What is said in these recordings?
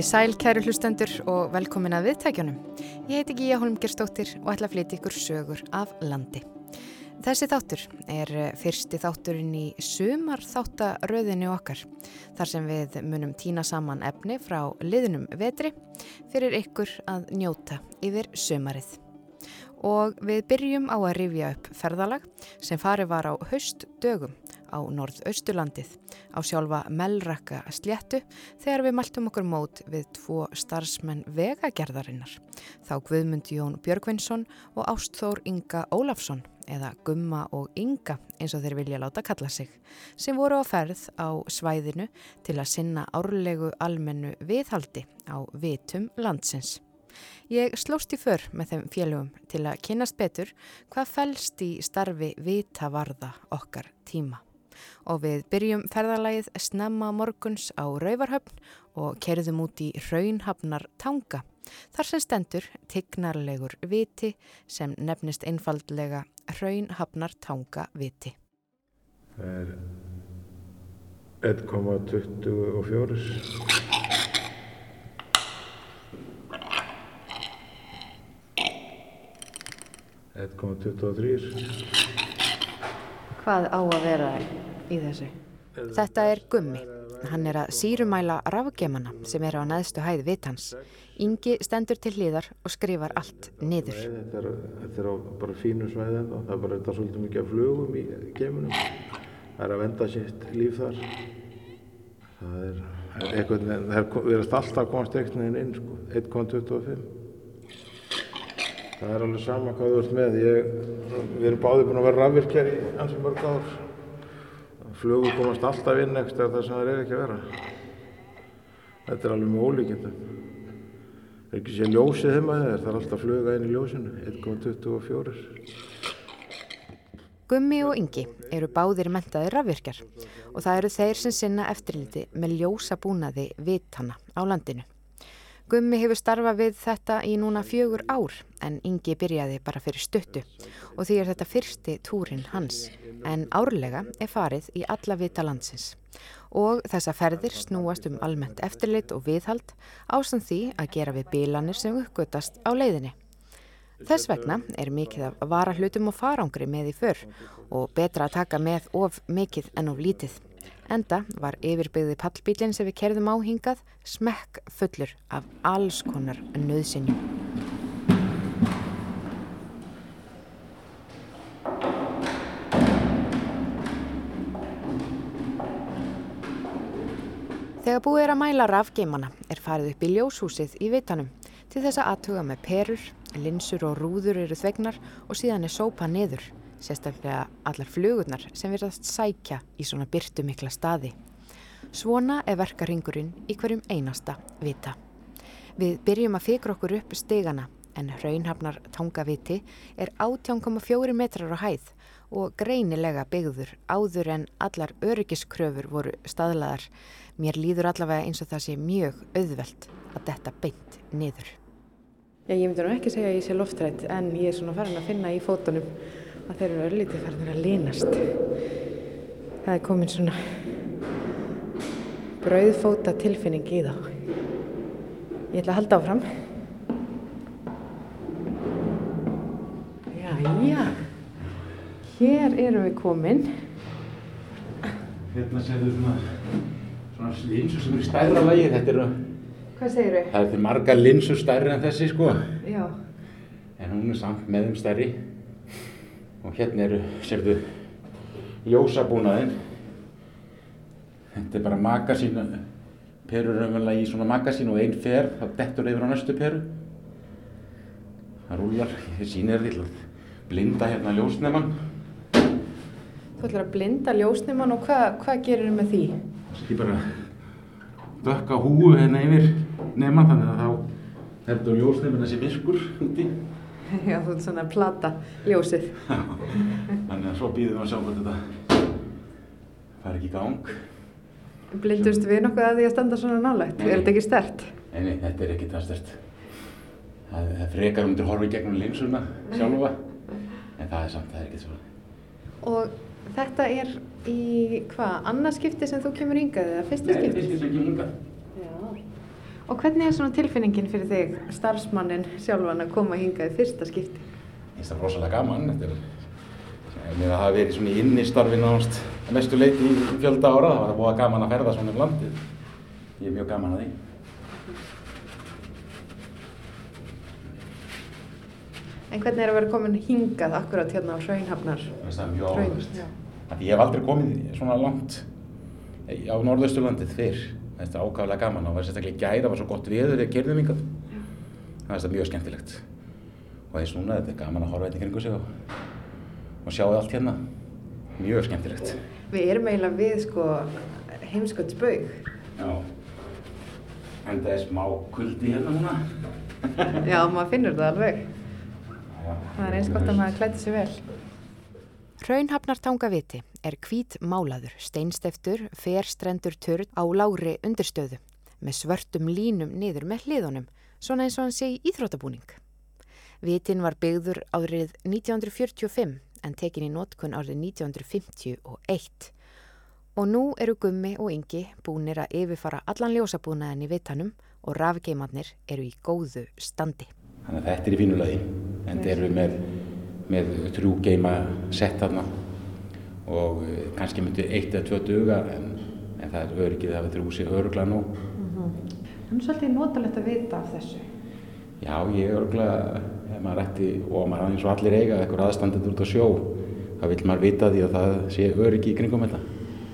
Komiði sæl kæru hlustendur og velkomin að viðtækjunum. Ég heiti Gíja Holmgerstóttir og ætla að flytja ykkur sögur af landi. Þessi þáttur er fyrsti þátturinn í sumar þáttaröðinu okkar þar sem við munum týna saman efni frá liðnum vetri fyrir ykkur að njóta yfir sumarið. Og við byrjum á að rifja upp ferðalag sem farið var á haustdögum á norðausturlandið á sjálfa Melrakka sléttu þegar við maltum okkur mót við tvo starfsmenn vegagerðarinnar. Þá Guðmund Jón Björgvinsson og Ástþór Inga Ólafsson eða Gumma og Inga eins og þeir vilja láta kalla sig sem voru á ferð á svæðinu til að sinna árlegu almennu viðhaldi á vitum landsins. Ég slóst í för með þeim félögum til að kynast betur hvað fælst í starfi vitavarða okkar tíma og við byrjum ferðalagið snemma morguns á Rauvarhöfn og kerðum út í Raunhafnar tanga. Þar sem stendur tignarlegur viti sem nefnist einfaldlega Raunhafnar tanga viti. Það er 1,24 1,23 Hvað á að vera í þessu? Þetta er gummi. Hann er að sírumæla rafgemana sem er á neðstu hæð vitans. Ingi stendur til hlýðar og skrifar allt niður. Þetta er, þetta er á bara fínu svæði en það er bara þetta svolítið mikið af flugum í gemunum. Það er að venda sitt líf þar. Það er eitthvað, það er verið alltaf komast ekkert inn, sko, 1.25. Það er alveg sama hvað þú ert með. Ég, við erum báðið búin að vera rafvirkjar í ansið mörg ár flugur komast alltaf inn ekstra þar sem það er ekki að vera. Þetta er alveg með ólíkjendum það er ekki sé ljósið þeim að það er alltaf fluga inn í ljósinu 1.24 Gummi og Ingi eru báðir mentaðir rafvirkjar og það eru þeir sem sinna eftirliti með ljósa búnaði vitana á landinu Gummi hefur starfað við þetta í núna fjögur ár en Ingi byrjaði bara fyrir stuttu og því er þetta fyrsti túrin hans en árlega er farið í alla vita landsins og þessa ferðir snúast um almennt eftirlit og viðhald ástand því að gera við bílanir sem uppgötast á leiðinni. Þess vegna er mikið að vara hlutum og farangri með í för og betra að taka með of mikið en of lítið. Enda var yfirbyggði pallbílinn sem við kerðum áhingað smekk fullur af alls konar nöðsynjum. Þegar búið er að mæla rafgeimana er farið upp í ljóshúsið í vitanum til þess að aðtuga með perur, linsur og rúður eru þvegnar og síðan er sópa niður sérstaklega allar flugurnar sem verðast sækja í svona byrtu mikla staði. Svona er verkaringurinn í hverjum einasta vita. Við byrjum að fikra okkur upp stegana en hraunhafnar tangaviti er 18,4 metrar á hæð og greinilega byggður áður en allar öryggiskröfur voru staðlaðar. Mér líður allavega eins og það sé mjög auðvelt að detta beint niður. Já, ég myndi nú ekki segja að ég sé loftrætt en ég er svona farin að finna í fótunum að þeir eru örlítið farinir að linast. Það er komin svona brauðfóta tilfinning í þá. Ég ætla að halda áfram. Já, já. Hér erum við komin. Hérna segðu svona, svona linsur sem eru stærra lagi. Þetta eru... Hvað segir þau? Það er marga linsur stærri en þessi sko. Já. En hún er samt með þeim stærri og hérna eru, sérðu, ljósabúnaðinn. Þetta er bara magasín, perur er umverulega í svona magasín og einn fer, þá dettur yfir á næstu peru. Það rúlar, ég sýnir því að blinda hérna ljósnemann. Þú ætlar að blinda ljósnemann og hvað hva gerir þau með því? Það er bara dökka húu hérna yfir nemann þannig að þá heldur ljósnemann þessi virkur úti. Já, þú ert svona plata ljósið. Þannig að svo býðum við að sjá hvort þetta fær ekki í gang. Blindust við nokkuð að því að standa svona nálægt? Er þetta ekki stert? Nei, nei, þetta er ekki það stert. Það, það frekar um til að horfa í gegnum linsuna sjálfa, en það er samt, það er ekki svona. Og þetta er í hvað, annarskipti sem þú kemur hingað eða fyrsta skipti? Nei, fyrsta sem kemur hingað. Og hvernig er svona tilfinningin fyrir þig, starfsmannin sjálfan að koma hingað í fyrsta skipti? Ég finnst það rosalega gaman. Þetta er, hafa verið svona í innistarfi náðast mestu leiti í fjölda ára. Það var búið gaman að ferða svona um landið. Ég er mjög gaman að því. En hvernig er að vera komin hingað akkurat hérna á Hraunhafnar? Það mjög já. Af því Ég hef aldrei komið svona langt á Norðausturlandið fyrr. Þetta er ákaflega gaman og það var sérstaklega gæra, það var svo gott veður þegar kerðum yngad. Það er þetta mjög skemmtilegt. Og eins núna, þetta er gaman að horfa þetta kringu sig og, og sjá allt hérna. Mjög skemmtilegt. Við erum eiginlega við sko heimskottsbaug. Já. En það er smá kuldi hérna núna. Já, maður finnur það alveg. Já, Það er eins gott að maður klæti sig vel. Hraunhafnartangaviti er hvít málaður, steinsteftur, ferstrendur törn á lári undirstöðu með svörtum línum niður með hliðunum, svona eins og hann sé í íþróttabúning. Vitin var byggður árið 1945 en tekin í notkun árið 1951 og nú eru Gummi og Ingi búnir að yfirfara allan ljósabúnaðin í vitanum og rafgeimarnir eru í góðu standi. Þannig að þetta er í fínulegi. En þetta eru með, með þrjú geima sett þarna og eh, kannski myndi eitt eða tvö duga en, en það er öryggið að það þrjú sér öruglega nú. Það er svolítið notalegt að vita af þessu. Já, ég er öruglega, ef maður ætti og maður er eins og allir eiga eitthvað aðstandendur út á sjó, þá vil maður vita því að það sé öryggi í kringum þetta.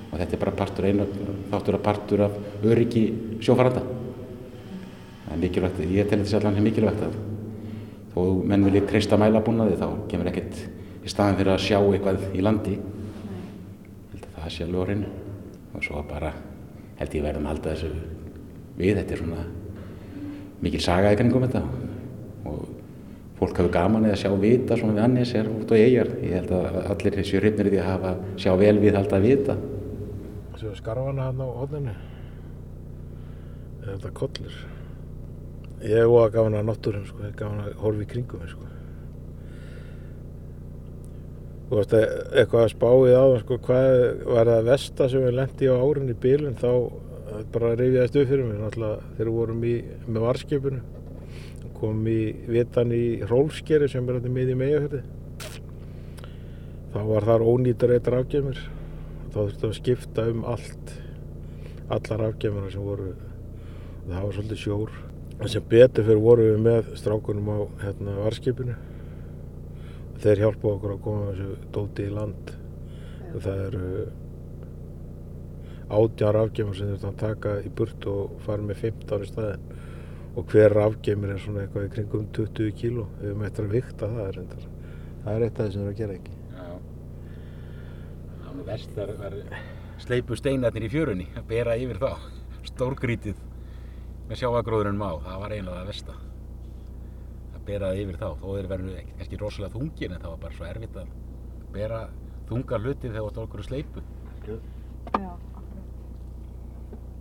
Og þetta er bara partur einu, þáttur að partur af öryggi sjófaranda. Það er mikilvægt, ég tel þetta sérlega mikilvægt að þó menn vilja treysta mælabúnaði þá kemur ekkert í staðin fyrir að sjá eitthvað í landi. Það á reynu. Og svo bara held ég verðum að halda þessu við, þetta er svona mikil saga í kringum þetta og fólk hefur gaman eða sjá vita svona við annis er út á eigjar. Ég held að allir séu hrifnir því að hafa sjá vel við halda að vita. Svo skarfana hann á hodninu. Er þetta kollur? Ég er óa gafan að náttúrum, sko. Ég er gafan að horfa í kringum sko. Þú veist, eitthvað að spá í það, sko, hvað var það vesta sem við lendi á árin í bílun, þá eh, bara reyfiðast upp fyrir mig, náttúrulega, þegar við vorum í, með varskipinu. Kom í vitan í Rólskeri sem er þetta miði í meigahörði. Þá var þar ónýtur eitt rafgemur. Þá þurfti að skipta um allt, allar rafgemurna sem voru, það var svolítið sjór. En sem betur fyrir vorum við með strákunum á hérna, varskipinu. Þeir hjálpa okkur að koma þessu dóti í land. Og það eru átján rafgemur sem þurfti að taka í burt og fara með 15 í staðin. Og hver rafgemur er svona eitthvað í kringum 20 kíló. Við höfum eftir að vikta það reyndar. Það er eitt af það sem við erum að gera ekki. Það nú verst var sleipu steinarnir í fjörunni að bera yfir þá. Stórgrítið með sjáagróðurinn má. Það var eiginlega það versta. Að bera það yfir þá. Þó þeir verður ekki kannski rosalega þungir en það var bara svo erfitt að bera þunga hluti þegar það var okkur sleipu. Já.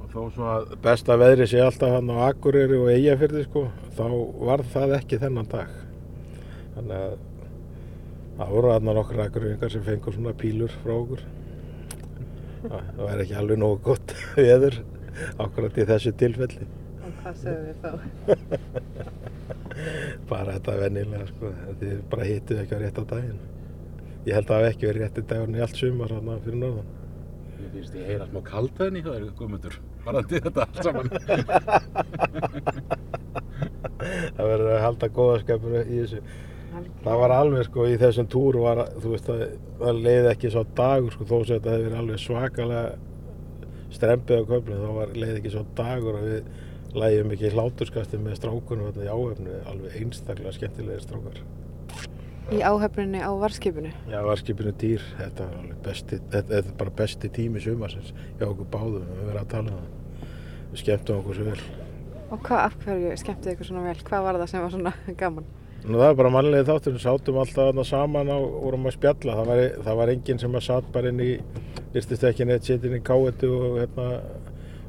Og þó svo að besta veðri sé alltaf hann á Akureyri og Eyjafirði sko, þá var það ekki þennan dag. Þannig að það voru þarna nokkur Akureyringar sem fengur svona pílur frá okkur. Það það væri ekki alveg nógu gott veður akkurat í þessu tilfelli. Hvað sögum við þá? Bara þetta vennilega sko, þið bara hittuð ekki á rétt á daginn. Ég held að það hafi ekki verið dagurinn í allt sumar þarna fyrir norðan. Ég finnst ég heyra smá kaldhæðni hjá þér guðmundur. Varandi þetta allt saman. Það verður að halda góðaskapur í þessu. Það var alveg sko í þessum túr var, þú veist að það leiði ekki svo dagur sko þó sem þetta hefði verið alveg svakalega strempið á köflum þá var leiði ekki svo dagur að við lægjum ekki hláturskasti með strákunum þarna í áhefnu alveg einstaklega skemmtilegir strákar. Í áhefninni á varskipinu. Já, varskipinu dýr, þetta var alveg besti, þetta, er bara besti tími sumarsins hjá okkur báðum, við verðum að tala um það. Við skemmtum okkur svo vel. Og hvað, af hverju skemmtið ykkur svona vel? Hvað var það sem var svona gaman? Nú það er bara mannlega þáttur, við sátum alltaf þarna saman og vorum að spjalla. Það var, það var enginn sem að satt bara inn í,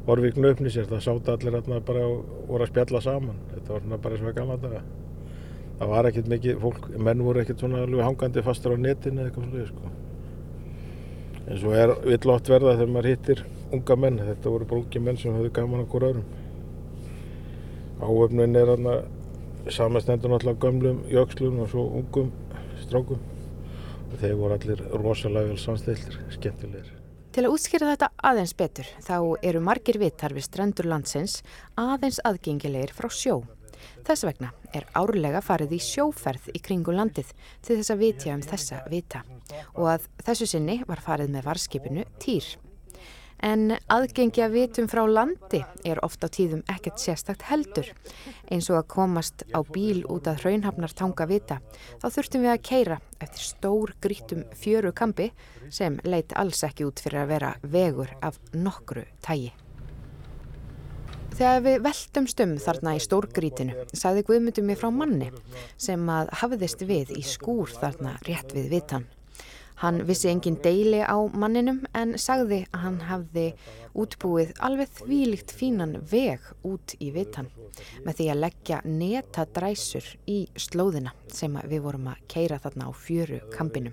hérna orfi knöfni sér. Það sátu allir hérna bara og voru að spjalla saman. Þetta var svona bara svona gamla daga. Það var ekkert mikið, fólk, menn voru ekkert svona alveg hangandi fastur á netinu eða eitthvað svona, sko. En svo er vill oft verða þegar maður hittir unga menn. Þetta voru bara ungi menn sem höfðu gaman hvora öðrum. Áöfnin er þarna samastendur náttúrulega gömlum jökslum og svo ungum strákum. Og þeir voru allir rosalega vel samstiltir, skemmtilegir. Til að útskýra þetta aðeins betur þá eru margir vitar við strendur landsins aðeins aðgengilegir frá sjó. Þess vegna er árlega farið í sjóferð í kringu landið til þess að vitja um þessa vita og að þessu sinni var farið með varskipinu Týr. En aðgengi að vitum frá landi er ofta á tíðum ekkert sérstakt heldur. Eins og að komast á bíl út að hraunhafnar tanga vita, þá þurftum við að keira eftir stór grítum fjöru kampi sem leit alls ekki út fyrir að vera vegur af nokkru tægi. Þegar við veltum stum þarna í stórgrítinu, sagði Guðmundum mér frá manni sem að hafðist við í skúr þarna rétt við vitan. Hann vissi engin deili á manninum en sagði að hann hafði útbúið alveg þvílikt fínan veg út í vitan með því að leggja neta dræsur í slóðina sem við vorum að keira þarna á fjöru kampinum.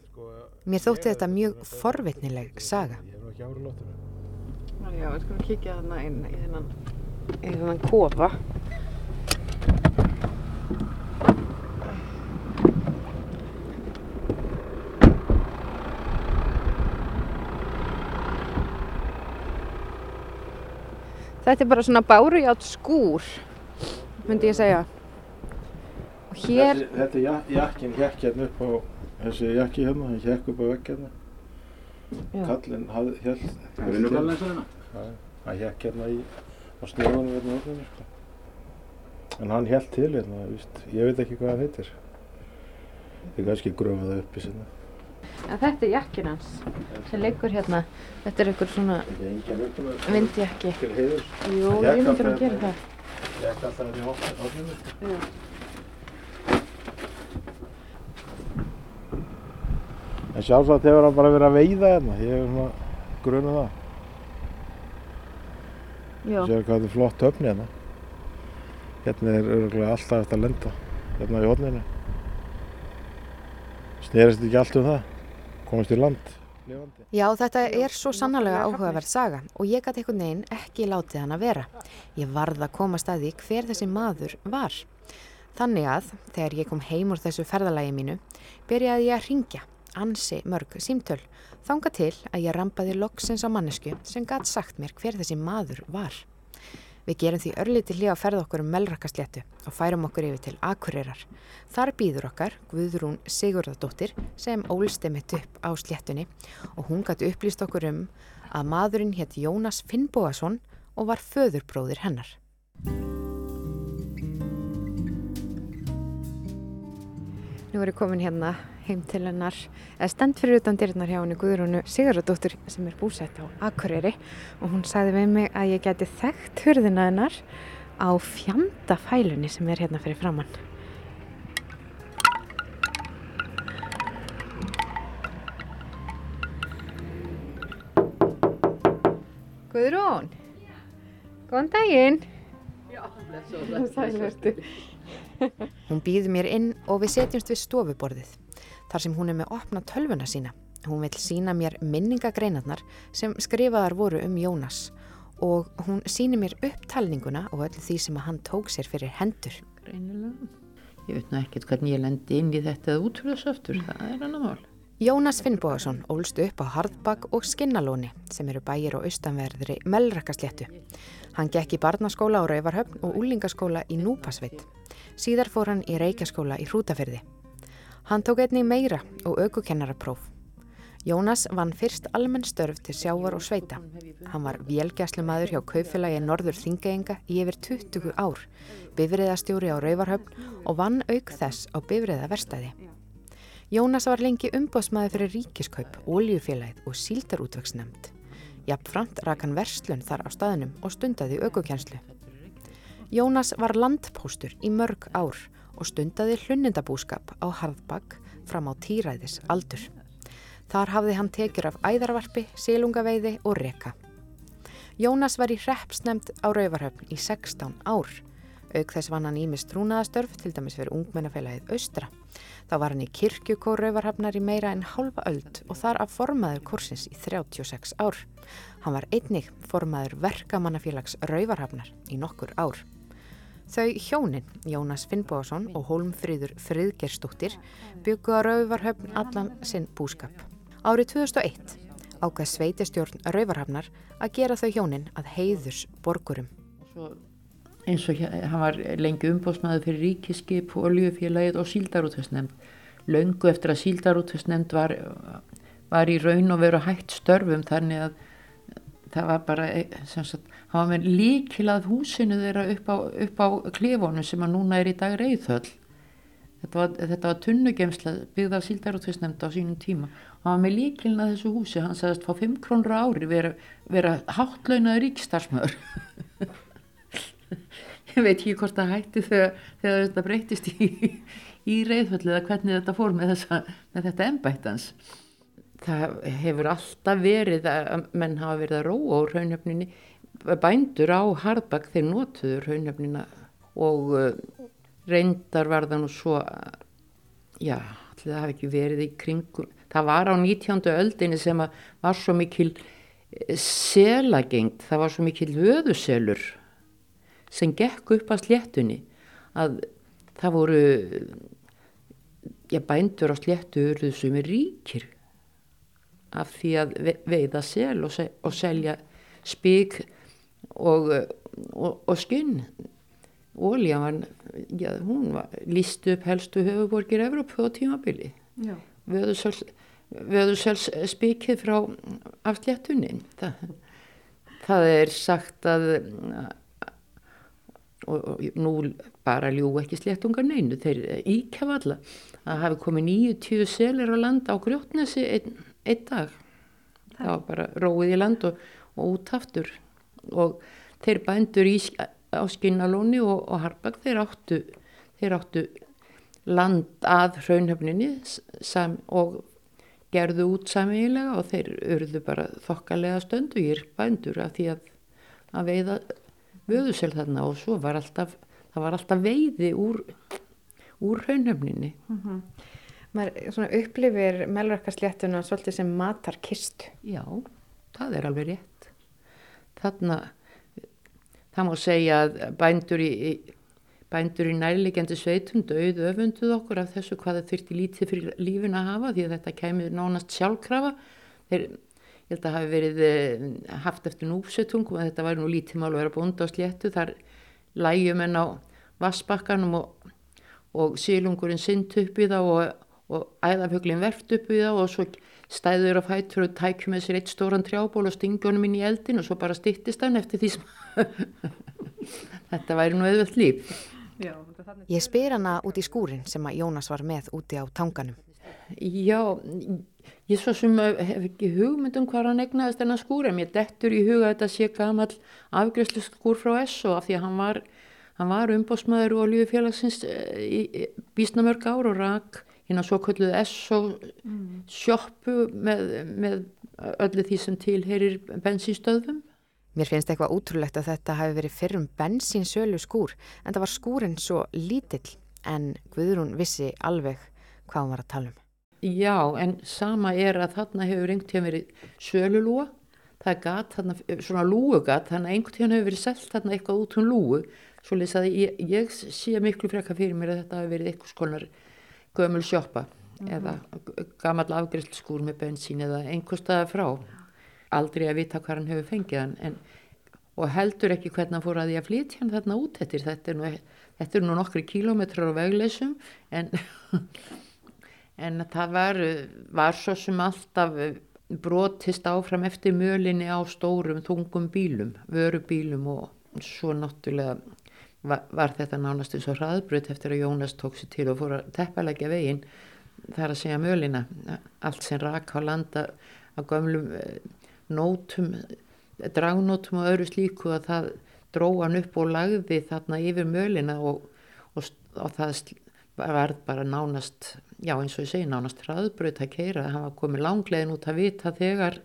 Mér þótti þetta mjög forvitnileg saga. Já, við skulum kíkja þarna inn í þennan kofa. Þetta er bara svona bárujátt skúr, myndi ég segja. Og hér, Þessi, þetta er jak jakkin hekk hérna upp á, þessi jakki hérna, hann hekk upp á vekk hérna. Já. Kallinn hafði, held, Grunnukallin eins og hérna. hann hekk hérna í, á snjóðunum hérna orðinu, sko. En hann held til hérna, víst, ég veit ekki hvað hann heitir. Þið kannski gröfa það upp í sinna. En þetta er jakkin hans sem liggur hérna. Þetta er einhver svona er um það. vindjakki. Jú, ég hékk myndir að gera það. Hekk alltaf hérna í. Já. En sjálfsagt hefur hann bara verið að veiða hérna, ég hef svona grunum það. Já. Sér hvað þetta er flott höfni hérna. Hérna er örgulega alltaf eftir að lenda, hérna í hodninu. Snerist ekki allt um það, komast í land, lifandi. Já, þetta er svo sannarlega áhugaverð saga og ég gæti einhvern veginn ekki látið hann að vera. Ég varð að komast að því hver þessi maður var. Þannig að, þegar ég kom heim úr þessu ferðalagi mínu, byrjaði ég að ringja, ansi mörg símtöl, þanga til að ég rampaði loksins á mannesku sem gæti sagt mér hver þessi maður var. Við gerum því örlítið hlið að ferða okkur um melrakasléttu og færum okkur yfir til Akureyrar. Þar býður okkar Guðrún Sigurðardóttir sem ólst mitt upp á sléttunni og hún gæti upplýst okkur um að maðurinn hétt Jónas Finnbóason og var föðurbróðir hennar. Nú er ég komin hérna heim til hennar, eða stend fyrir utan dyrnar hjá henni Guðrúnu Sigurðardóttir sem er búsett á Akureyri og hún sagði við mig að ég geti þekkt hurðina hennar á fjandafælunni sem er hérna fyrir framann. Guðrún, góðan daginn. Já, blessu. Hún býður mér inn og við setjumst við stofuborðið, þar sem hún er með opna tölvuna sína. Hún vil sína mér minningagreinarnar sem skrifaðar voru um Jónas og hún síni mér upptalninguna og öllu því sem að hann tók sér fyrir hendur. Greinilega. Ég veit nú ekkert hvernig ég lendi inn í þetta eða út fyrir þessu aftur, það er annar mál. Jónas Finnbóðarsson ólst upp á Hardbakk og Skinnalóni sem eru bæir á austanverðri Melrakkasléttu. Hann gekk í barnaskóla á Rauvarhöfn og úlingaskóla í Núpasveit. Síðar fór hann í reykjaskóla í Hrútaferði. Hann tók einnig meira og aukukennarapróf. Jónas vann fyrst almenn störf til sjávar og sveita. Hann var vélgæslumadur hjá kaufélagi Norður Þingeinga í yfir 20 ár, bifriðastjóri á Rauvarhöfn og vann auk þess á bifriðaverstaði. Jónas var lengi umbóðsmaður fyrir ríkiskaup, óljufélagið og síldarútveksnefnd. Jafnframt rak hann verslun þar á staðnum og stundaði aukukjenslu. Jónas var landpóstur í mörg ár og stundaði hlunnindabúskap á Harðbakk fram á tíræðis aldur. Þar hafði hann tekjur af æðarvarpi, sílungaveiði og reka. Jónas var í hreppsnemnd á Rauvarhöfn í 16 ár. Auk þess vann hann ímist trúnaðastörf, til dæmis fyrir ungmennafélagið Austra. Þá var hann í kirkjukór Rauvarhafnar í meira en halva öld og þar af formaður kursins í 36 ár. Hann var einnig formaður verkamannafélags Rauvarhafnar í nokkur ár. Þau hjónin, Jónas Finnbóðarsson og Hólmfríður Friðgerstóttir, byggu á Rauvarhöfn allan sinn búskap. Árið 2001 ákvað sveitistjórn Rauvarhafnar að gera þau hjónin að heiðus borgurum. Svo eins og hann var lengi umbóðsmaður fyrir ríkiskip, oljufélagið og síldarútversnefnd. Löngu eftir að síldarútversnefnd var, var í raun og veru hægt störfum þannig að það var bara, sem sagt, var með líkilað húsinu þeirra upp á, á klefónu sem að núna er í dag reyðhöll. Þetta var, var tunnugemsla byggð af síldarútversnefnd á sínum tíma. Var með líkilnað þessu húsi, hann sagðist fá 5 krónur ári vera, vera háttlaunaður ríkstarsmöður. ég veit ekki hvort það hætti þegar, þegar þetta breytist í, í reyðföllu eða hvernig þetta fór með, þessa, með þetta embættans. Það hefur alltaf verið að menn hafa verið að róa á raunöfninni. Bændur á Hardbakk þeir notuðu raunöfnina og uh, reyndar var það nú svo, já, það hafi ekki verið í kringum. Það var á 19. öldinni sem var svo mikil eh, selagengt, það var svo mikil vöðuselur sem gekk upp að sléttunni að það voru já, bændur á sléttu urðu sem er ríkir af því að ve- veiða sel og, se og selja spík og, og, og skinn já, hún var líst upp helstu höfuborgir Evrópu á tímabili. Já. Vöðusels, vöðusels spíkið frá af sléttunni. Það, er sagt að og, og nú bara ljú ekki sléttungar neinu. Þeir íkjafa alla að hafi komið 90 selir á land á grjótnesi einn, einn dag. Það var bara róið í land og, og út aftur og þeir bændur í, á skinnalóni og, og harbak þeir áttu, þeir áttu land að hraunhöfninni og gerðu út samiðilega og þeir urðu bara þokkalega stöndugir bændur af því að, að veiða vöðusel þarna og svo var alltaf, það var alltaf veiði úr, úr hraunhöfninni. Maður svona upplifir melrakkarsléttuna svolítið sem matarkistu. Já, það er alveg rétt. Þarna, það má segja að bændur í, bændur í nærlegjandi sveitum döið öfunduð okkur af þessu hvað það þurfti lítið fyrir lífin að hafa því að þetta kemur nánast sjálfkrafa. Þeir, ég held að hafi verið eh, haft eftir núpsetungum að þetta væri nú lítið mál að vera bónda á sléttu. Þar lægjum en á vassbakkanum og, og sílungurinn synd upp í það og, og æðafjöglinn verft upp í það og svo stæður á fætur og tækjum með sér eitt stóran trjából og stingjónum inn í eldin og svo bara styttist hann eftir því sem þetta væri nú auðvöld líf. Já, Ég spyr hana út í skúrin sem að Jónas var með úti á tanganum. Já, ég svo sem eh, hef ekki hugmynd um hvað hann egnaðist þennan skúr en mér dettur í huga þetta sé gamall afgjörslu skúr frá Esso af því að hann var, hann var umbósmaður og olíufélagsins eh, í í býsna mörg ár og rak hérna svo kölluð Esso sjoppu með, með öllu því sem tilherir bensinstöðum. Mér finnst eitthvað útrúlegt að þetta hafi verið fyrrum bensínsölu skúr en það var skúrin svo lítill en Guðrún vissi alveg hvað hún var að tala um. Já, en sama er að þarna hefur einhvern tíðan verið sölulúa, það er gat, þarna, svona lúugat, þannig að einhvern tíðan hefur verið selt þarna eitthvað út um lúu, svo lýs að ég, ég sé miklu frekka fyrir mér að þetta hafi verið eitthvað skonar gömul sjoppa eða gamall afgriðslskúr með bensín eða einhver staða frá. Aldrei að vita hvað hann hefur fengið hann, en, og heldur ekki hvernig hann fór að því að flytja hann þarna út eftir, þetta er nú, þetta er nú nokkri kílómetrar á vegleysum, en en það var, var svo sem alltaf brotist áfram eftir mölinni á stórum þungum bílum, vörubílum og svo náttúrulega var, var þetta nánast eins og hraðbrut eftir að Jónas tók sér til og fór að teppalegja veginn þar að segja mölina, allt sem rak á landa á gömlum eh, nótum, dragnótum og öðru slíku að það dróð hann upp og lagði þarna yfir mölina og, og, og það var bara nánast, já eins og ég segi nánast hraðbraut að keira, hann var komið langlegin út að vita þegar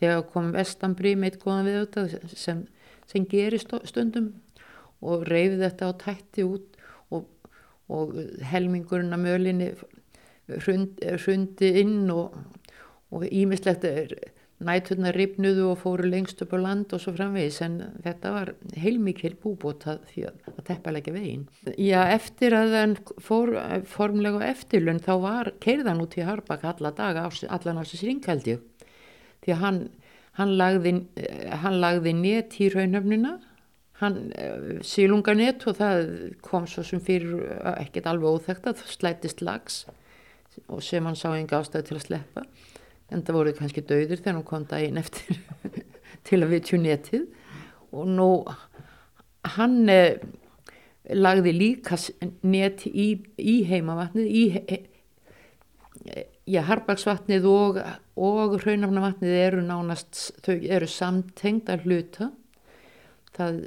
þegar kom vestanbrí meitt góðan við þetta sem, sem gerir stó- stundum og reyfið þetta á tætti út og, og helmingurinn að mölinni hrund, hrundi inn og og ímislegt næturnar ripnuðu og fóru lengst upp á land og svo framvegis en þetta var heilmikil búbóta því að, að teppalega veginn. Já, eftir að hann fór formlega eftirlun þá var keirðan út í Harbak alla daga, allan á þessu sringhaldi því að hann, hann lagði, lagði net í raunöfnuna hann sílunganett og það kom svo sem fyrir ekkert alveg óþægt að það slætist lags og sem hann sá enga ástæði til að sleppa en það voru kannski dauðir þegar hann kom daginn eftir til að vitju netið. Og nú hann eh, lagði líka net í, í heimavatnið í já, Harbagsvatnið og, og Raunafnavatnið eru nánast, þau eru samtengd að hluta. Það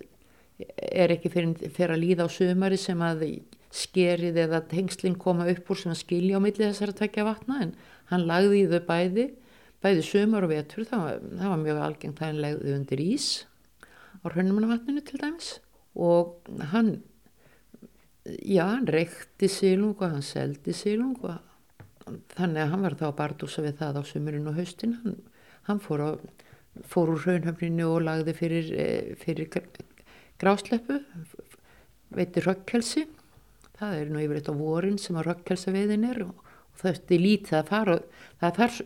er ekki fyrir, fyrir að líða á sömari sem að skerið eða tengslinn koma upp úr sem að skilja á milli þessar að tekja vatna en hann lagði í þau bæði, bæði sömur og vetur, það var, það var mjög algengt að hann legði undir ís á hraunumannavatninu til dæmis. Og hann, já hann reykti sílung og hann seldi sílung og þannig að hann var þá að bardúsa við það á sömurinn og haustin, hann, hann fór, á, fór úr hraunhöfninu og lagði fyrir, eh, fyrir grásleppu, veitir rökkkelsi það er nú yfirleitt á vorin sem að rökkelsaveiðin er og, og það er lítið að fara það þarf,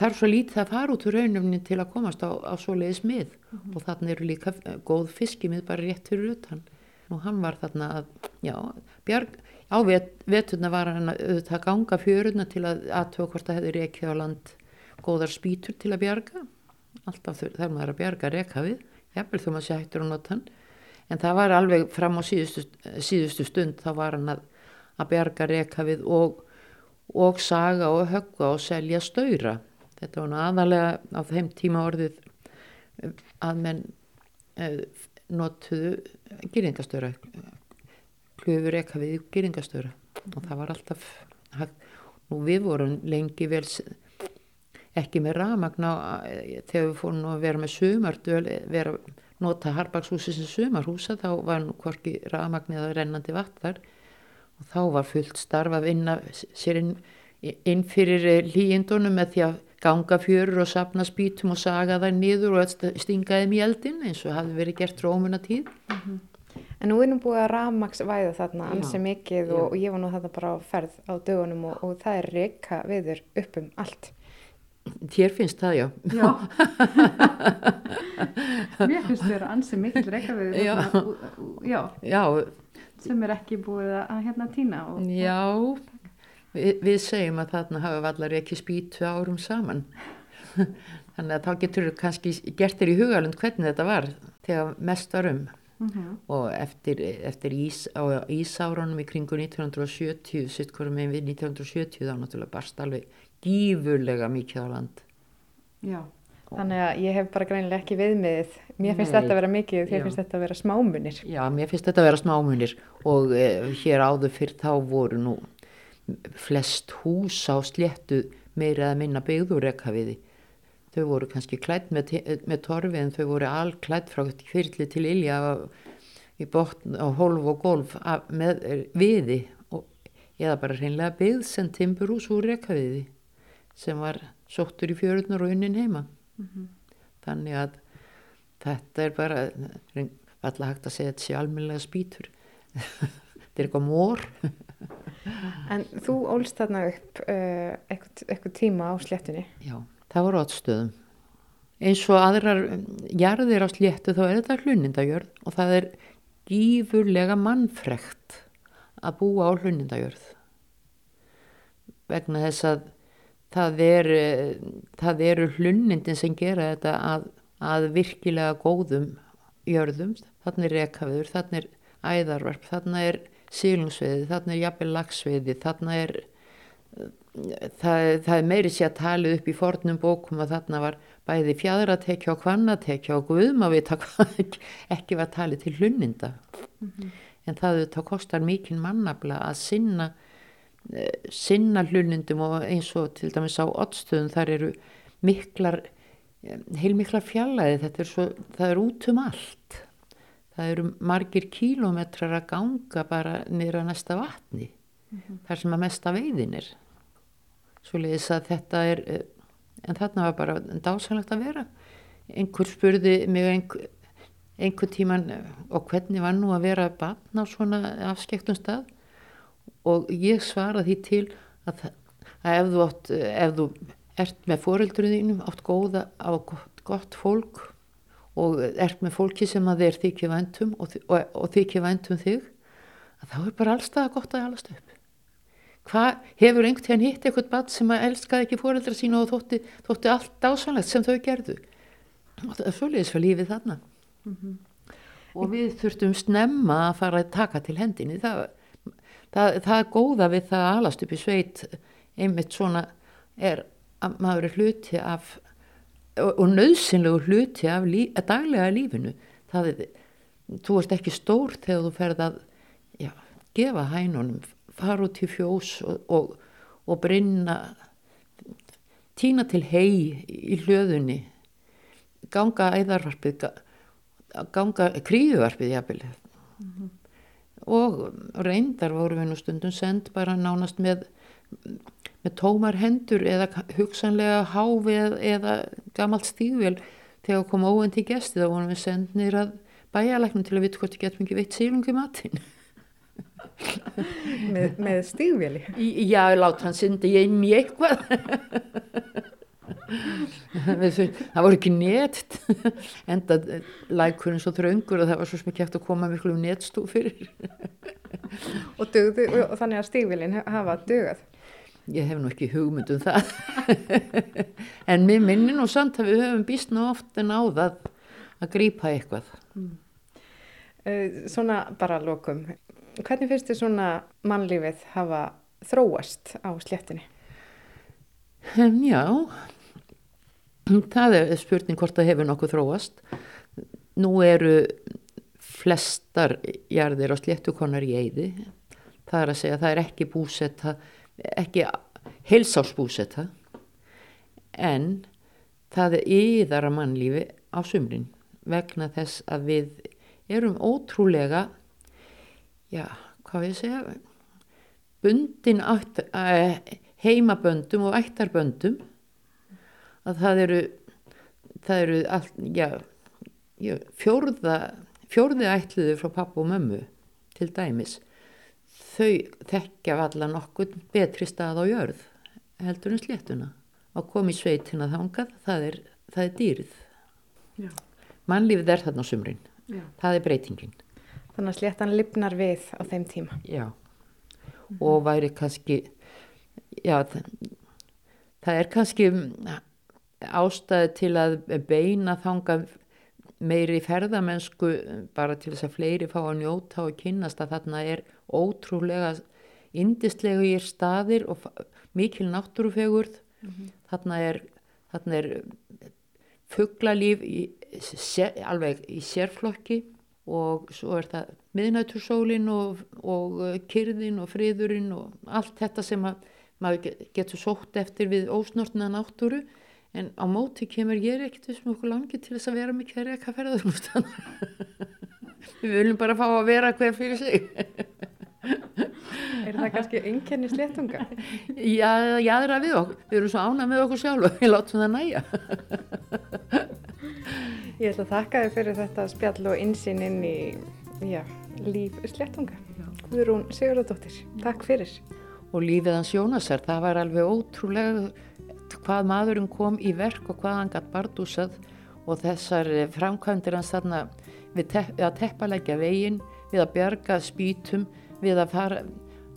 þarf svo lítið að fara út úr raunumni til að komast á, á svo leiðis mið. Mm -hmm. og þarna eru líka góð fiskimið bara rétt fyrir utan. Og hann var þarna að já, bjarg, á vet, veturna var hann að auðvitað ganga fjöruna til að aðtöða hvort það hefði reykið á land góðar spýtur til að bjarga. Alltaf þar maður að bjarga reyka við. Jafnvel þó maður sé hættur að nota hann en það var alveg fram á síðustu, síðustu stund þá var hann að, að bjarga rekafið og, og saga og höggva og selja stöyra þetta var aðalega á þeim tíma orðið að menn eh, notuðu gýringastöra klöfur rekafið í gýringastöra og það var alltaf nú við vorum lengi vel ekki með ramagna eh, þegar við fórum að vera með sumardöl vera nota Harbakshúsi sem sumarhúsa þá var nú hvorki rafmagnið að rennandi vatnar og þá var fullt starf að vinna sér inn, inn fyrir líindunum með því að ganga fjörur og sapna spítum og saga þær niður og stinga þeim í eldin eins og hafi verið gert rómuna tíð. Mm -hmm. En nú er nú búið að rafmagsvæða þarna ansi mikið og, og ég var nú þarna bara á ferð á dögunum og, og það er reyka viður upp um allt. Þér finnst það, já. Já. Mér finnst þér ansið mikil reykjavið já. já. já, sem er ekki búið að hérna týna. Og, já, við, við segjum að þarna hafa vallar ekki spýtu árum saman. Þannig að þá getur kannski gert þér í hugalund hvernig þetta var þegar mest var um. Mm -hmm. og eftir, eftir ís, á ísárunum í kringu 1970 sitt hverjum við 1970 þá náttúrulega barst alveg gífurlega mikið á land. Já, þannig að ég hef bara greinilega ekki viðmiðið. Mér finnst Nei, þetta að vera mikið, þér finnst þetta að vera smámunir. Já, mér finnst þetta að vera smámunir og eh, hér áður fyrir þá voru nú flest hús á sléttu meira að minna byggður ekkaviði þau voru kannski klætt með, með torfi en þau voru all klætt frá fyrirli til ilja í botn og hólf og golf með viði og, eða bara hreinlega byggð sem timpurús úr ekkaviði sem var sóttur í fjörunar og unnin heima. Mm -hmm. þannig að þetta er bara alltaf hægt að segja þetta sé almennilega spýtur. Þetta er eitthvað mór En þú ólst þarna upp uh, eitthvað, eitthvað tíma á sléttunni? Já, það var átstöðum eins og aðrar um, jarðir á sléttu þá er þetta hlunindajörð og það er gífurlega mannfrekt að búa á hlunindajörð vegna þess að það eru er, er hlunnindin sem gera þetta að, að virkilega góðum jörðum, þannig er rekaður, þannig er æðarvarp, þannig er sílungsveiði, þannig er jafnveg lagsveiði, þannig er það, það er meiri sér að tala upp í fornum bókum að þarna var bæði fjadratekja og kvannatekja og guðum að vita hvað ekki var talið til hlunninda mm -hmm. en það þetta kostar mikinn mannabla að sinna sinna hlunindum og eins og til dæmis á ottstöðum þar eru miklar eh, heilmiklar fjallaði þetta er svo, það er út um allt. Það eru margir kílometrar að ganga bara nýra næsta vatni mm -hmm. þar sem að mesta veiðin er. Svo leiðis að þetta er eh, en þarna var bara dásanlegt að vera. Einhver spurði mig einhver, einhver tíman og hvernig var nú að vera barn á svona afskektum stað og ég svaraði því til að, að ef, þú átt, ef þú ert með foreldruðinum átt góða á gott, gott fólk og ert með fólki sem að þeir þykja væntum og, og, og þykja væntum þig að þá er bara allstað gott að alast upp. Hvað hefur einhvern tíðan hitt eitthvað bann sem að elskaði ekki fóreldra sína og þótti, þótti allt ásanlegt sem þau gerðu? Og það er svolítið svo lífið þarna. Mm -hmm. og við þurftum snemma að fara að taka til hendinni. Það, það, það er góða við það að alast upp í sveit einmitt svona er að maður er hluti af og, nöðsynlegu hluti af lí, daglega lífinu. Það er, þú ert ekki stór þegar þú ferð að já, gefa hænunum fara út í fjós og, og, og brinna týna til hei í hljöðunni ganga æðarvarpið ganga kríuvarpið jafnvel. Mm -hmm. Og reyndar voru við nú stundum send bara nánast með með tómar hendur eða hugsanlega háfið eða gamalt stígvel þegar kom óvendi gesti þá vorum við sendnir að bæjalæknum til að vita hvort við getum ekki veitt sílungi matinn. Með, með stígveli já, láta hann syndi ég í eitthvað það voru ekki nett enda lækurinn svo þraungur og það var svo smikið að koma miklu um nettstú fyrir. Og, dugðu, og þannig að stígvelin hafa dugað. Ég hef nú ekki hugmynd um það. En mér minnir nú samt að við höfum býst ná oft en á það að grýpa eitthvað. Mm. Svona bara lokum. Hvernig finnst þið svona mannlífið hafa þróast á sléttinni? Já, það er spurning hvort það hefur nokkuð þróast. Nú eru flestar jarðir á sléttukonar í eyði. Það er að segja að það er ekki búsetta, ekki heilsásbúsetta, en það er yðara mannlífi á sumrin vegna þess að við erum ótrúlega já, hvað við segja bundin átt, uh, heimaböndum og ættarböndum að það eru það eru all, já, fjórða fjórði ætliðu frá pappu og mömmu til dæmis þau þekkja allar nokkur betri stað á jörð heldur en sléttuna að koma í sveitina þangað það er, það er dýrið já. mannlífið er þarna á sumrin já. það er breytingin Þannig að sléttan lifnar við á þeim tíma. Já, mm. og væri kannski, já, það, það er kannski ástæði til að beina þanga meiri ferðamennsku bara til þess að fleiri fá að njóta og kynast að þarna er ótrúlega indistlegu í staðir og mikil náttúrufegurð. Mm -hmm. Þarna er, er fugglalíf alveg í sérflokki og svo er það miðnætursólin og, og uh, kyrðin og friðurinn og allt þetta sem að maður getur sótt eftir við ósnortna náttúru en á móti kemur ég ekkert þessum okkur langi til þess að vera með hverja eitthvað ferðar við viljum bara fá að vera hver fyrir sig Er það kannski einkenni sléttunga? Já, já, það er að við okkur við erum svo ánað með okkur sjálf og við látum það næja Ég ætla að þakka þið fyrir þetta spjall og insinn inn í já, líf slettunga. Guðrún Sigurðardóttir, takk fyrir. Og lífið hans Jónasar, það var alveg ótrúlega hvað maðurinn kom í verk og hvað hann gætt bardúsað og þessar framkvæmdir hans þarna við, te við að teppalegja veginn, við að bjarga spítum, við að fara,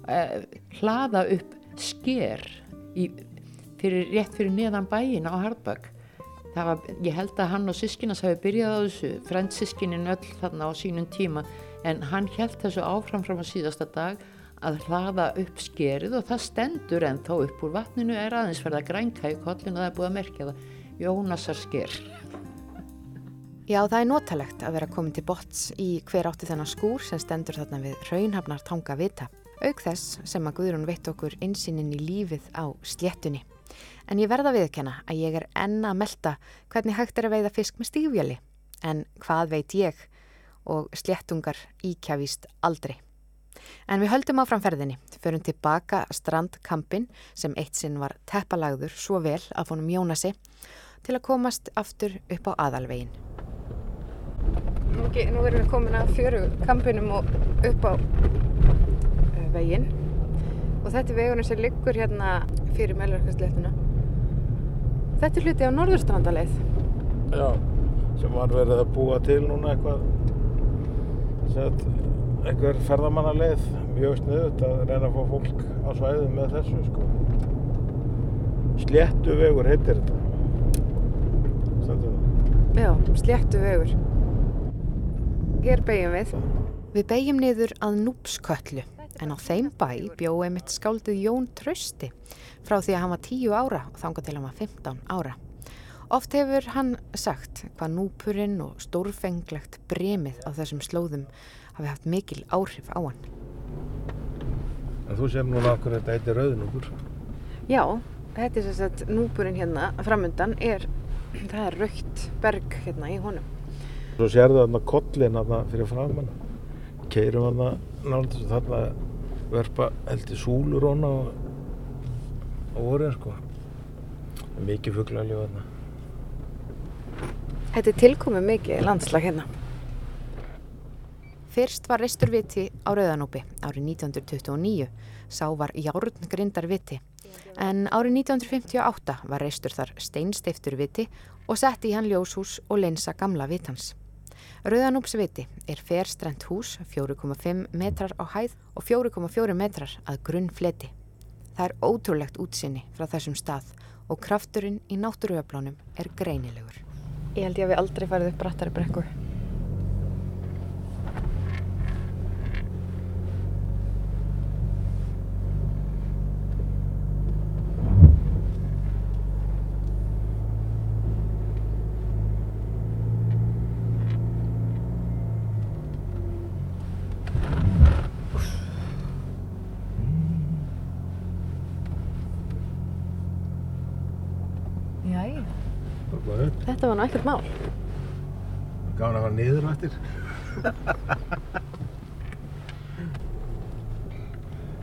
eh, hlaða upp sker í, fyrir, rétt fyrir neðan bæin á Hardbakk Var, ég held að hann og sískinas hafi byrjað á þessu, frændsískinin öll þarna á sínum tíma, en hann held þessu áfram fram á síðasta dag að hlaða upp skerið og það stendur en þá upp úr vatninu er aðeins verða grænka í kollin og það er búið að merkja það, Jónasar sker. Já, það er notalegt að vera komin til bots í hver átti þennan skúr sem stendur þarna við raunhafnar tanga vita, auk þess sem að Guðrún veitt okkur insýnin í lífið á sléttunni. En ég verða viðkjana að ég er enna að melda hvernig hægt er að veiða fisk með stígvjali. En hvað veit ég og sléttungar íkjavíst aldrei. En við höldum áfram ferðinni, förum tilbaka strandkampin sem eitt sinn var teppalagður svo vel að fónum Jónasi til að komast aftur upp á aðalvegin. Nú, nú erum við komin að fjöru kampinum og upp á uh, veginn og þetta er vegunum sem liggur hérna fyrir meðlarkastleituna. Þetta er hluti á norðurstrandaleið. Já, sem var verið að búa til núna eitthvað sett, einhver ferðamannaleið mjög sniðut að reyna að fá fólk á svæðu með þessu sko. Sléttu vegur heitir þetta. Stendur það. Já, sléttu vegur. Hér beigjum við. Við beigjum niður að Núpsköllu en á þeim bæ bjóði mitt skáldið Jón Trausti frá því að hann var 10 ára og þanga til hann var 15 ára. Oft hefur hann sagt hvað núpurinn og stórfenglegt bremið á þessum slóðum hafi haft mikil áhrif á hann. En þú sem núna okkur þetta heitir rauðnúkur. Já, þetta er þess að núpurinn hérna framundan er, það er raukt berg hérna í honum. Svo sérðu þarna kollin þarna fyrir framann. Keirum þarna náttúrulega svo þarna verpa heldur súlur hona og, og voruð sko. Mikið fugglalíf þarna. Þetta er tilkomið mikið landslag hérna. Fyrst var reistur viti á Rauðanúpi árið 1929. Sá var járngrindar viti. En árið 1958 var reistur þar steinsteiftur viti og sett í hann ljóshús og lensa gamla vitans. Rauðanúpsviti er ferstrent hús 4,5 metrar á hæð og 4,4 metrar að grunn fleti. Það er ótrúlegt útsinni frá þessum stað og krafturinn í náttúruöflánum er greinilegur. Ég held ég að við aldrei farið upp brattari brekku. Jæja, þetta var nú ekkert mál. Gáðan að fara niður á eftir.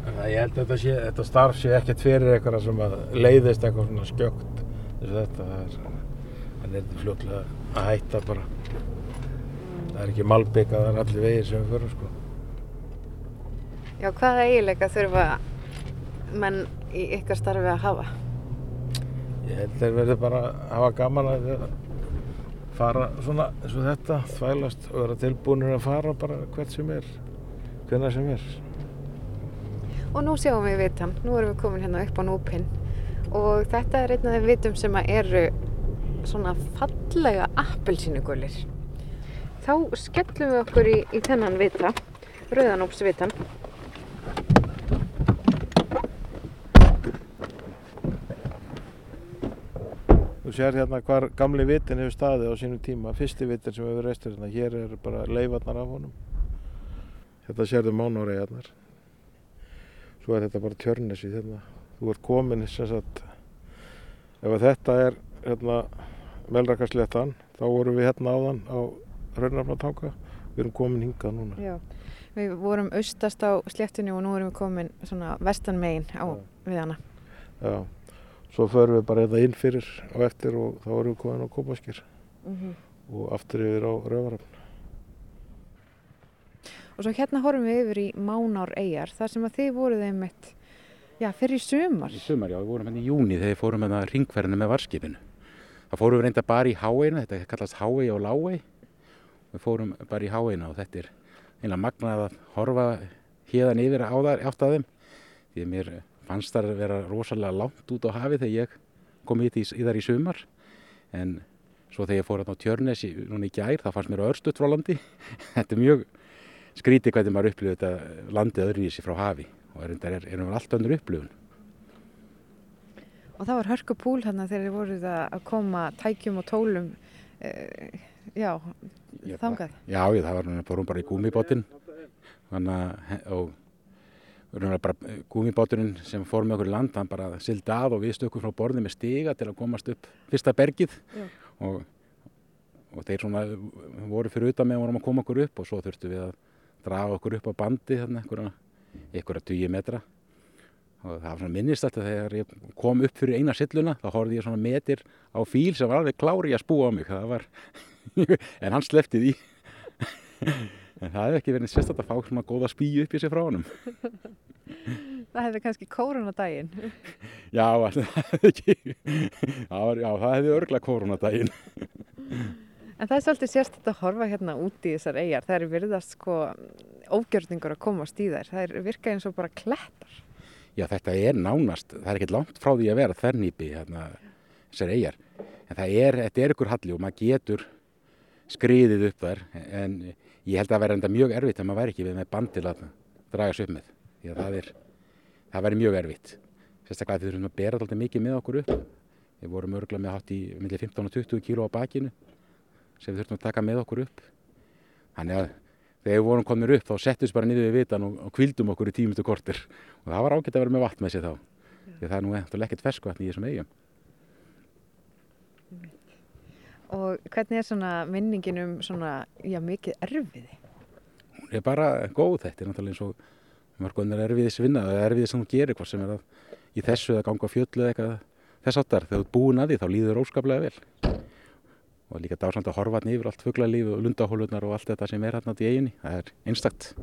Þannig að ég held að þetta, sé, þetta starf sé ekkert fyrir eitthvað sem að leiðist eitthvað svona skjögt eins og þetta. Er, það er þetta fljótlega að hætta bara. Það er ekki malbygg að það er allir vegir sem við förum sko. Já, hvaða eiginleika þurfa menn í ykkar starfi að hafa? Ég held þeir verði bara að hafa gaman að fara svona eins og þetta, þvælast og vera tilbúinir að fara bara hvert sem er, hvenna sem er. Og nú sjáum við vitan, nú erum við komin hérna upp á núpinn og þetta er einn af þeim vitum sem eru svona fallega appelsínugulir. Þá skellum við okkur í, í þennan vita, rauðanúpsvitan. Þú sér hérna hvar gamli vitin hefur staðið á sínum tíma, fyrsti vitin sem hefur reistur hérna, hér er bara leifarnar af honum. Þetta sérðu mánáreigarnar. Svo er þetta bara tjörnesi hérna. Þú ert komin sagt, ef þetta er hérna melrakasléttan, þá vorum við hérna áðan á Raunarfnatanga. Við erum komin hingað núna. Já, við vorum austast á sléttunni og nú erum við komin svona vestan megin á Já. við hana. Já, svo förum við bara hérna inn fyrir og eftir og þá erum við komin á Kópaskir og aftur yfir á Rauvarafn. Og svo hérna horfum við yfir í Mánár eigjar, þar sem að þið voruð einmitt, já, fyrir sumar. Í sumar, já, við vorum hérna í júni þegar við fórum hérna ringferðinu með varskipinu. Það fórum við reynda bara í háeina, þetta kallast hái og láei. Við fórum bara í háeina og þetta er einlega magnað að horfa hérðan yfir á það átt að þeim. Því að mér fannst það að vera rosalega langt út á hafi þegar ég kom í, í þar í sumar. En svo þegar ég fór hérna á Tjörnes í, núna í gær, það fannst mér örstuðt frá landi. þetta er mjög skrítið hvernig maður upplifir þetta landið öðruvísi frá hafi og er, er, erum við allt önnur upplifun. Og það var hörku púl hérna þegar þið voruð að koma tækjum og tólum, uh, já, Ég þangað. Já, ég, það var núna fórum bara í að og bara gúmibáturinn sem fór með okkur í land, hann bara sildi að og við stökkum frá borðið með stiga til að komast upp fyrsta bergið Já. og, og þeir svona voru fyrir utan með og vorum að koma okkur upp og svo þurftum við að draga okkur upp á bandi þarna einhverja ykkur að 20 metra. Og það var svona minnist þetta þegar ég kom upp fyrir eina silluna þá horfði ég svona metir á fíl sem var alveg klári að spúa á mig. Var, en hann sleppti því. En það hefði ekki verið sérstaklega að fá svona góða spíu upp í sig frá honum. Það hefði kannski kórunadaginn. já, ætli það hefði ekki já, það hefði örgla koronadaginn En það er svolítið sérstætt að horfa hérna út í þessar eigjar. Það er virðast sko ógjörningur að komast í þær. Það er virka eins og bara klettar. Já, þetta er nánast, það er ekkert langt frá því að vera þernýpi hérna, þessar eigjar. En það er, þetta er ykkur halli og maður getur skriðið upp þar en ég held að verði enda mjög erfitt að maður væri ekki við með bandil að draga sig upp með. Því að það er, það verði mjög erfitt. Sérstaklega því þurfum að bera alltaf mikið með okkur upp. Við vorum örgulega með hátt í millir 15 og 20 kíló á bakinu sem við þurfum að taka með okkur upp. Þannig að þegar við vorum komnir upp þá settum við bara niður við vitan og, kvildum okkur í tímustu kortir og það var ágætt að vera með vatn með sér þá. Því að það er nú eftir ekkert ferskvatn í þessum eigum Og hvernig er svona minningin um svona, já, mikið erfiði? hún er bara góð þetta er náttúrulega eins og mörgunar erfiðis vinna það er erfiðis sem þú gerir hvort sem er að í þessu eða ganga á fjöll eða eitthvað þess áttar þegar þú ert búin að því þá líður óskaplega vel og líka dásamt að horfa hann yfir allt fuglalíf og lundahólunar og allt þetta sem er hérna í eiginni það er einstakt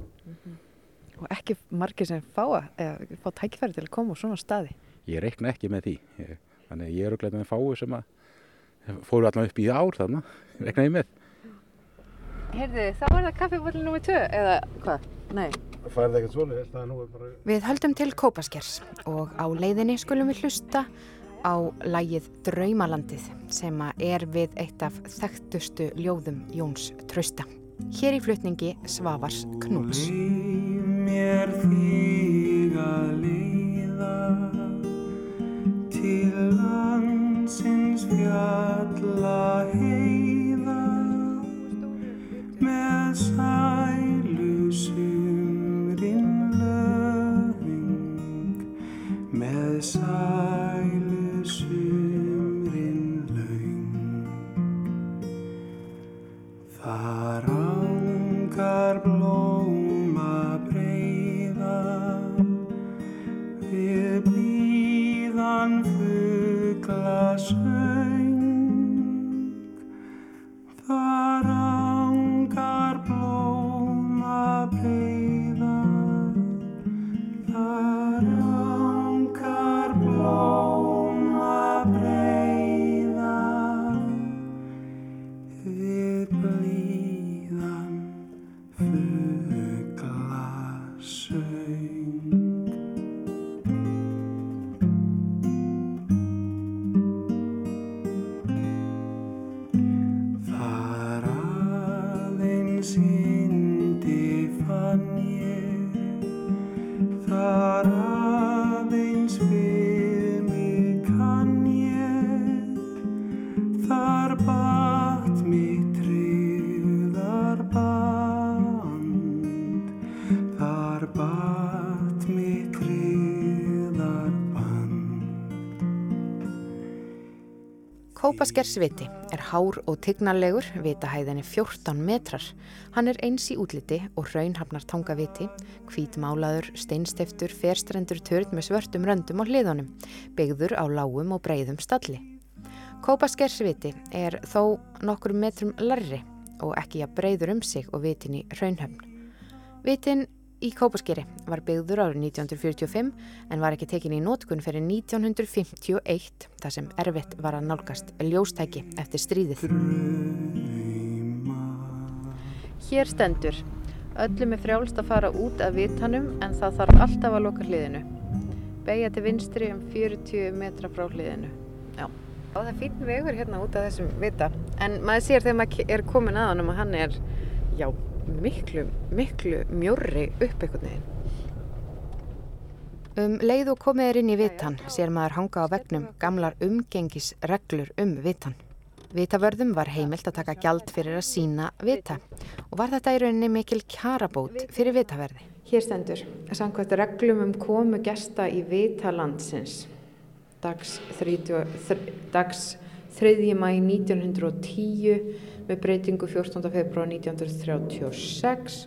Og ekki margir sem fá, að- eða, fá tækifæri til að koma á svona staði. ég reikna ekki með því ég, þannig ég er auðvitað með fáu sem að fóru allan upp í ár þarna reikna ég með Heyrðu, þá er það kaffibóli nr. 2 eða hvað? Nei. Færði ekkert svolítið, það er nú bara... Við höldum til Kópaskers og á leiðinni skulum við hlusta á lægið Draumalandið sem er við eitt af þekktustu ljóðum Jóns Trausta. Hér í flutningi Svavars Knúls. mér þig að leiða til landsins fjalla heiða með sælu sumrin löfing með sælu Kópaskersviti er hár og tignarlegur, vitahæðinni 14 metrar. Hann er eins í útliti og raunhafnar tangaviti, hvítmálaður, steinstiftur, ferstrendur törn með svörtum röndum á hliðunum, byggður á lágum og breyðum stalli. Kópaskersviti er þó nokkur metrum larri og ekki að breyður um sig og vitin í raunhafn. Vitin í Kópaskeri var byggður árið 1945 en var ekki tekin í nótkun fyrir 1951 þar sem erfitt var að nálgast ljóstæki eftir stríðið. Hér stendur. Öllum er frjálst að fara út af vitanum en það þarf alltaf að loka hliðinu. Beigja til vinstri um 40 metra frá hliðinu. Já. Og það er fín vegur hérna út af þessum vita. En maður sér þegar maður er komin að honum að hann er, já, miklu, miklu mjórri upp einhvern veginn. Um leið og komið er inn í vitan sér maður hanga á vegnum gamlar umgengisreglur um vitan. Vitavörðum var heimilt að taka gjald fyrir að sína vita og var þetta í rauninni mikil kjarabót fyrir vitaverði. Hér stendur, samkvæmt reglum um komu gesta í vita landsins, dags, 30, þr, dags 3. mæ 1910 með breytingu 14. februar 1936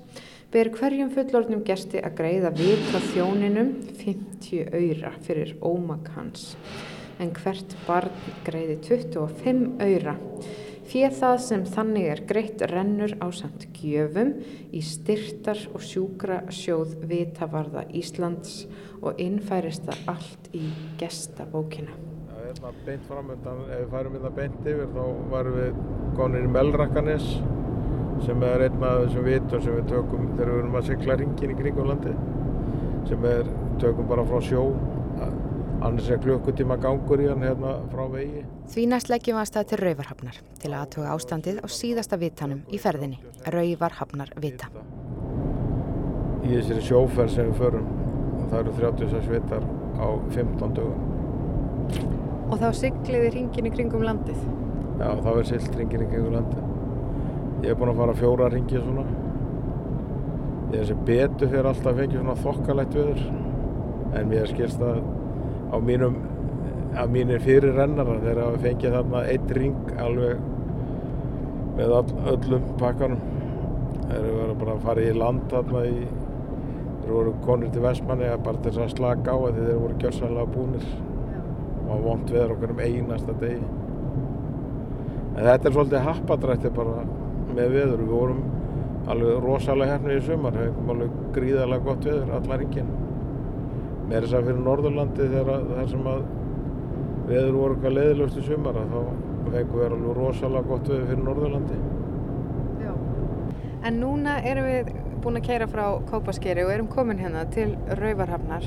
ber hverjum fullorðnum gesti að greiða vita þjóninum 50 öyra fyrir ómak hans en hvert barn greiði 25 öyra. Fér það sem þannig er greitt rennur á samt gjöfum í styrtar og sjúkra sjóð vitavarða Íslands og innfærist það allt í gestabókina. Hérna beint framöndan, ef við færum hérna beint yfir þá varum við konir í Melrakkanes sem er einn af þessum vitum sem við tökum þegar við erum að sigla ringin í kringum landi sem er, tökum bara frá sjó annars er klukkutíma gangur í hann hérna frá vegi Því næst leggjum við að stað til Rauvarhafnar til að aðtuga ástandið á síðasta vitanum í ferðinni, Rauvarhafnar vita. í þessari sjóferð sem við förum það eru 36 vitar á 15 dögum Og þá sigliði hringin í kringum landið. Já, þá er silt ringin í kringum landi Ég er búinn að fara fjóra ringi svona. Ég er sem betur fyrir alltaf að fengja svona þokkalegt viður en mér skilst að á mínum að mínir fyrir rennara þegar að fengið þarna eitt ring alveg með all, öllum pakkanum. Þeir eru verið bara að fara í land þarna í þeir voru konur til Vestmanni bara til þess að slaka á því þeir voru gjörsanlega búnir og vond veður okkur um einasta degi. En þetta er svolítið happadrætti bara með veður. Við vorum alveg rosalega hérna í sumar. Við hefum alveg gríðarlega gott veður allar ringin með þess að fyrir Norðurlandi þegar þar sem að veður voru eitthvað leiðilöst í sumar þá fengum við alveg rosalega gott veður fyrir Norðurlandi. Já. En núna erum við búin að keira frá Kópaskeri og erum komin hérna til Rauvarhafnar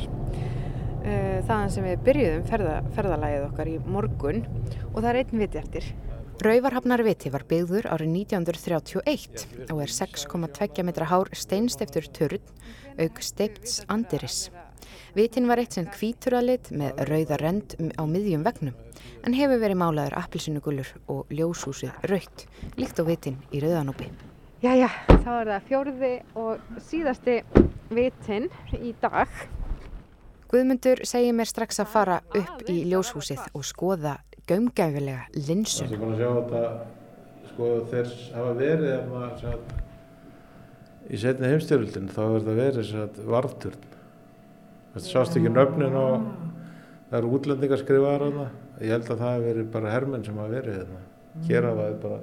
uh, þaðan sem við byrjuðum ferða, ferðalagið okkar í morgun og það er einn viti eftir. Rauvarhafnarviti var byggður árið 1931 og er 6,2 metra hár steinstiftur turn auk steipts andiris. Vitin var eitt sem hvítur að lit með rauða rend á miðjum vegnum en hefur verið málaður appilsinugullur og ljóshúsið raut líkt á vitin í rauðanópi. Jæja, þá er það fjórði og síðasti vitin í dag. Guðmundur segir mér strax að fara upp í ljóshúsið og skoða gaumgæfilega linsun. Það er búin að sjá þetta, sko þeir hafa verið hérna, sagt, í setni heimstyrjöldin, þá hefur þetta verið sagt, varturn. Það sást ekki nöfnin á, það eru útlendingar skrifaðar þarna. Ég held að það hefur verið bara hermenn sem hafa verið þarna. Hér hafa þetta bara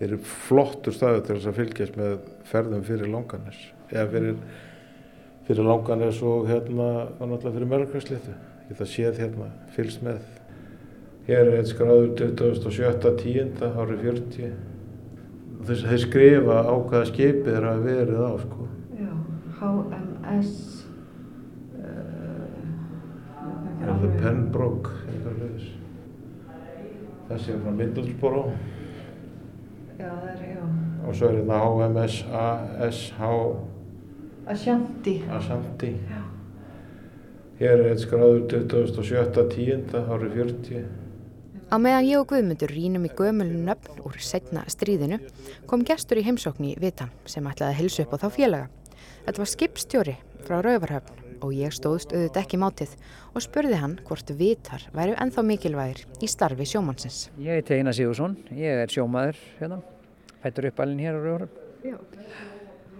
verið flottur staðu til þess að fylgjast með ferðum fyrir Langanes. Eða fyrir, fyrir Langanes og hérna, náttúrulega fyrir Mörgværslitu. Ég geta séð hérna, fylgst með. Hér er eitt skráður 27.10. árið 40. Þess, þeir skrifa á hvaða skipið þeir hafa verið á sko. Já, HMS. Það er það Pembroke, eitthvað hlutis. Þessi er frá Middlesbrough Já, það er, já. og svo er hérna HMS ASH Ashanti. Ashanti. Já. Hér er eitt skráður 27.10. árið 40. Á meðan ég og Guðmundur rínum í gömulun nöfn úr setna stríðinu kom gestur í heimsókn í Vitan sem ætlaði að hilsa upp á þá félaga. Þetta var skipstjóri frá Rauvarhöfn og ég stóðst auðvitað ekki mátið og spurði hann hvort vitar væru ennþá mikilvægir í starfi sjómannsins. Ég heiti Einar Sigursson, ég er sjómaður hérna, fættur upp alveg hér á Rauvarhöfn.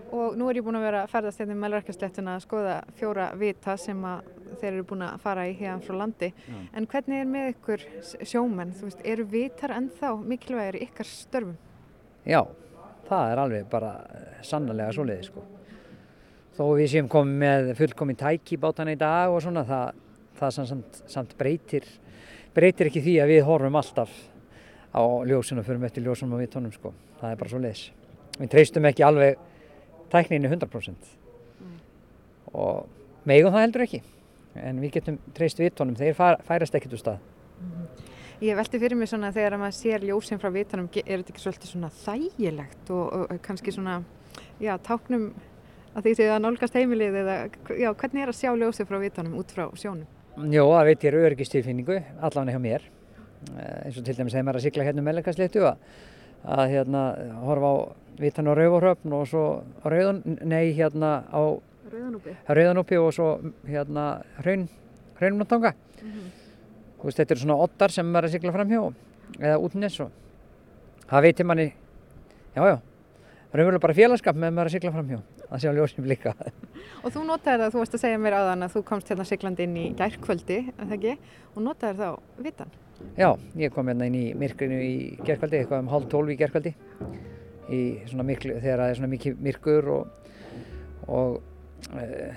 Já. Og nú er ég búin að vera að ferðast hérna í Melrækjaslettuna að skoða fjóra vita sem að þeir eru búin að fara í hérna frá landi. En hvernig er með ykkur sjómenn? Þú veist, eru vitar ennþá mikilvægir ykkar störfum? Já, það er alveg bara sannlega svoleiði sko. Þó við séum komið með fullkominn tæki bátana í dag og svona, það, það samt, samt breytir, breytir ekki því að við horfum alltaf á ljósun og förum eftir ljósunum og vitunum sko. Það er bara svoleiðis. Við treystum ekki alveg tækninni 100% og megum það heldur ekki en við getum treyst vitunum, þeir fæ- færast ekkert úr stað. Ég velti fyrir mig svona þegar maður sér ljósin frá vitanum, ge- er þetta ekki svolítið svona þægilegt og, og kannski svona, já, táknum að því séð að nálgast heimilið eða, já, hvernig er að sjá ljósin frá vitanum út frá sjónum? Jó, það veit ég er öryggistilfinningu, allan hjá mér Eh, eins og til dæmis þegar maður er að sigla hérna um Mellikasléttu að, að hérna horfa á vitan á Rauvarhöfn og svo á Rauðan, nei hérna á Rauðanúpi. Og svo hérna Hraun, Hraunumtanga. Þú veist, þetta eru svona oddar sem maður er að sigla fram hjá eða út nes og það veitir manni, já já, raunverulega bara félagskap með maður er að sigla fram hjá. að sjá ljósin líka. Og þú notaði það, þú varst að segja mér áðan að þú komst hérna siglandi inn í gærkvöldi, en það ekki, og notaði þá vitan. Já, ég kom hérna inn í myrkrinu í gerkvöldi, eitthvað um hálf tólf í miklu, þegar það er svona mikið myrkur og, og e,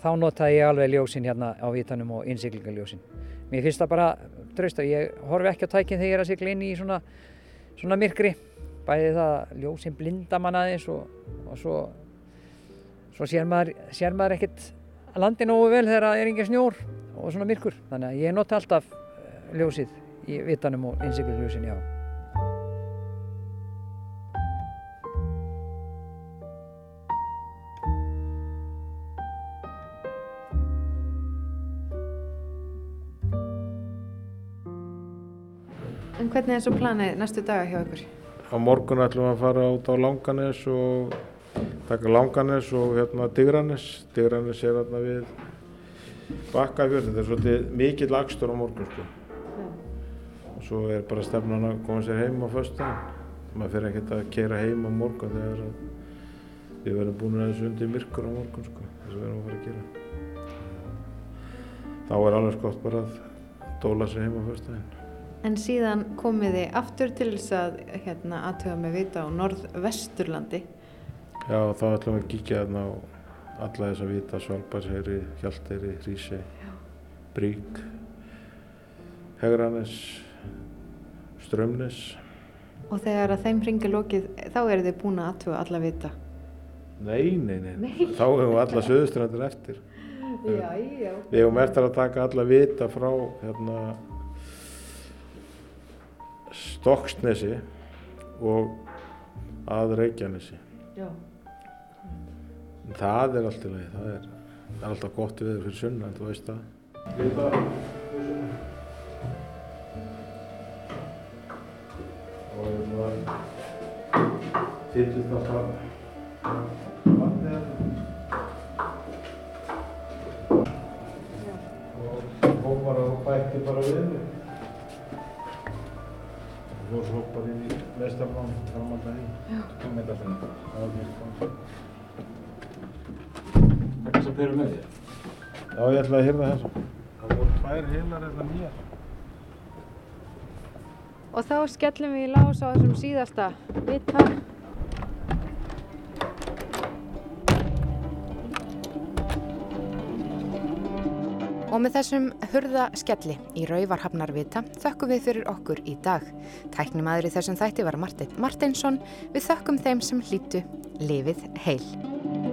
þá notaði ég alveg ljósin hérna á vitanum og innsiglingaljósin. Mér finnst það bara draust að ég horfi ekki á tækinn þegar ég er að sigla inn í svona, svona myrkri, bæði það ljósin blinda mann aðeins og, og svo, svo sér maður, maður ekkert landi nógu vel þegar það er engin snjór og svona myrkur. Þannig að ég nota alltaf eh, ljósið í vitanum og innsiklurljósin, já. En hvernig er svo planið næstu daga hjá ykkur? Á morgun ætlum við að fara út á Langanes og taka Langanes og hérna Digranes. Digranes er hérna við Bakkafjörð. Þetta er svolítið mikill akstur á morgun sko. Svo er bara stefnan að koma sér heim á föstudaginn. Maður fyrir ekkert að keira heim á morgun þegar við verðum búin að þessu undir myrkur á morgun sko. Þess að við erum að fara að gera. Þá er alveg skott bara að dóla sér heim á föstudaginn. En síðan komið þið aftur til þess að hérna, aðtöga með vita á norðvesturlandi. Já, þá ætlum við að kíkja þarna á alla þess að vita, Svalbardsheyri, Hjalteyri, Hrísey, Brík, Hegranes, Strömnes. Og þegar að þeim ringi lokið, þá eru þið búin að aðtöga alla vita. Nei, nei, nei, þá hefum við alla söðustrandir eftir. Já, já. Við hefum eftir að taka alla vita frá hérna, Stokksnesi og að Reykjanesi. Já. En það er allt í lagi, það er, það er alltaf gott við fyrir sunnan, þú veist það. Og það fyllist alltaf vatnið hérna. Og hópar og bætti bara við mig. Og svo hópar inn í mestarmann framan það í. Kom með þetta svona. Það var mjög er þess að peru með þér? Já, ég ætlaði að hýrða þessu. Það voru tvær heilar eða nýjar. Og þá skellum við í lás á þessum síðasta vita. Og með þessum hurða skelli í Rauvarhafnarvita þökkum við fyrir okkur í dag. Tæknimaður í þessum þætti var Martin Martinsson. Við þökkum þeim sem hlýtu lifið heil.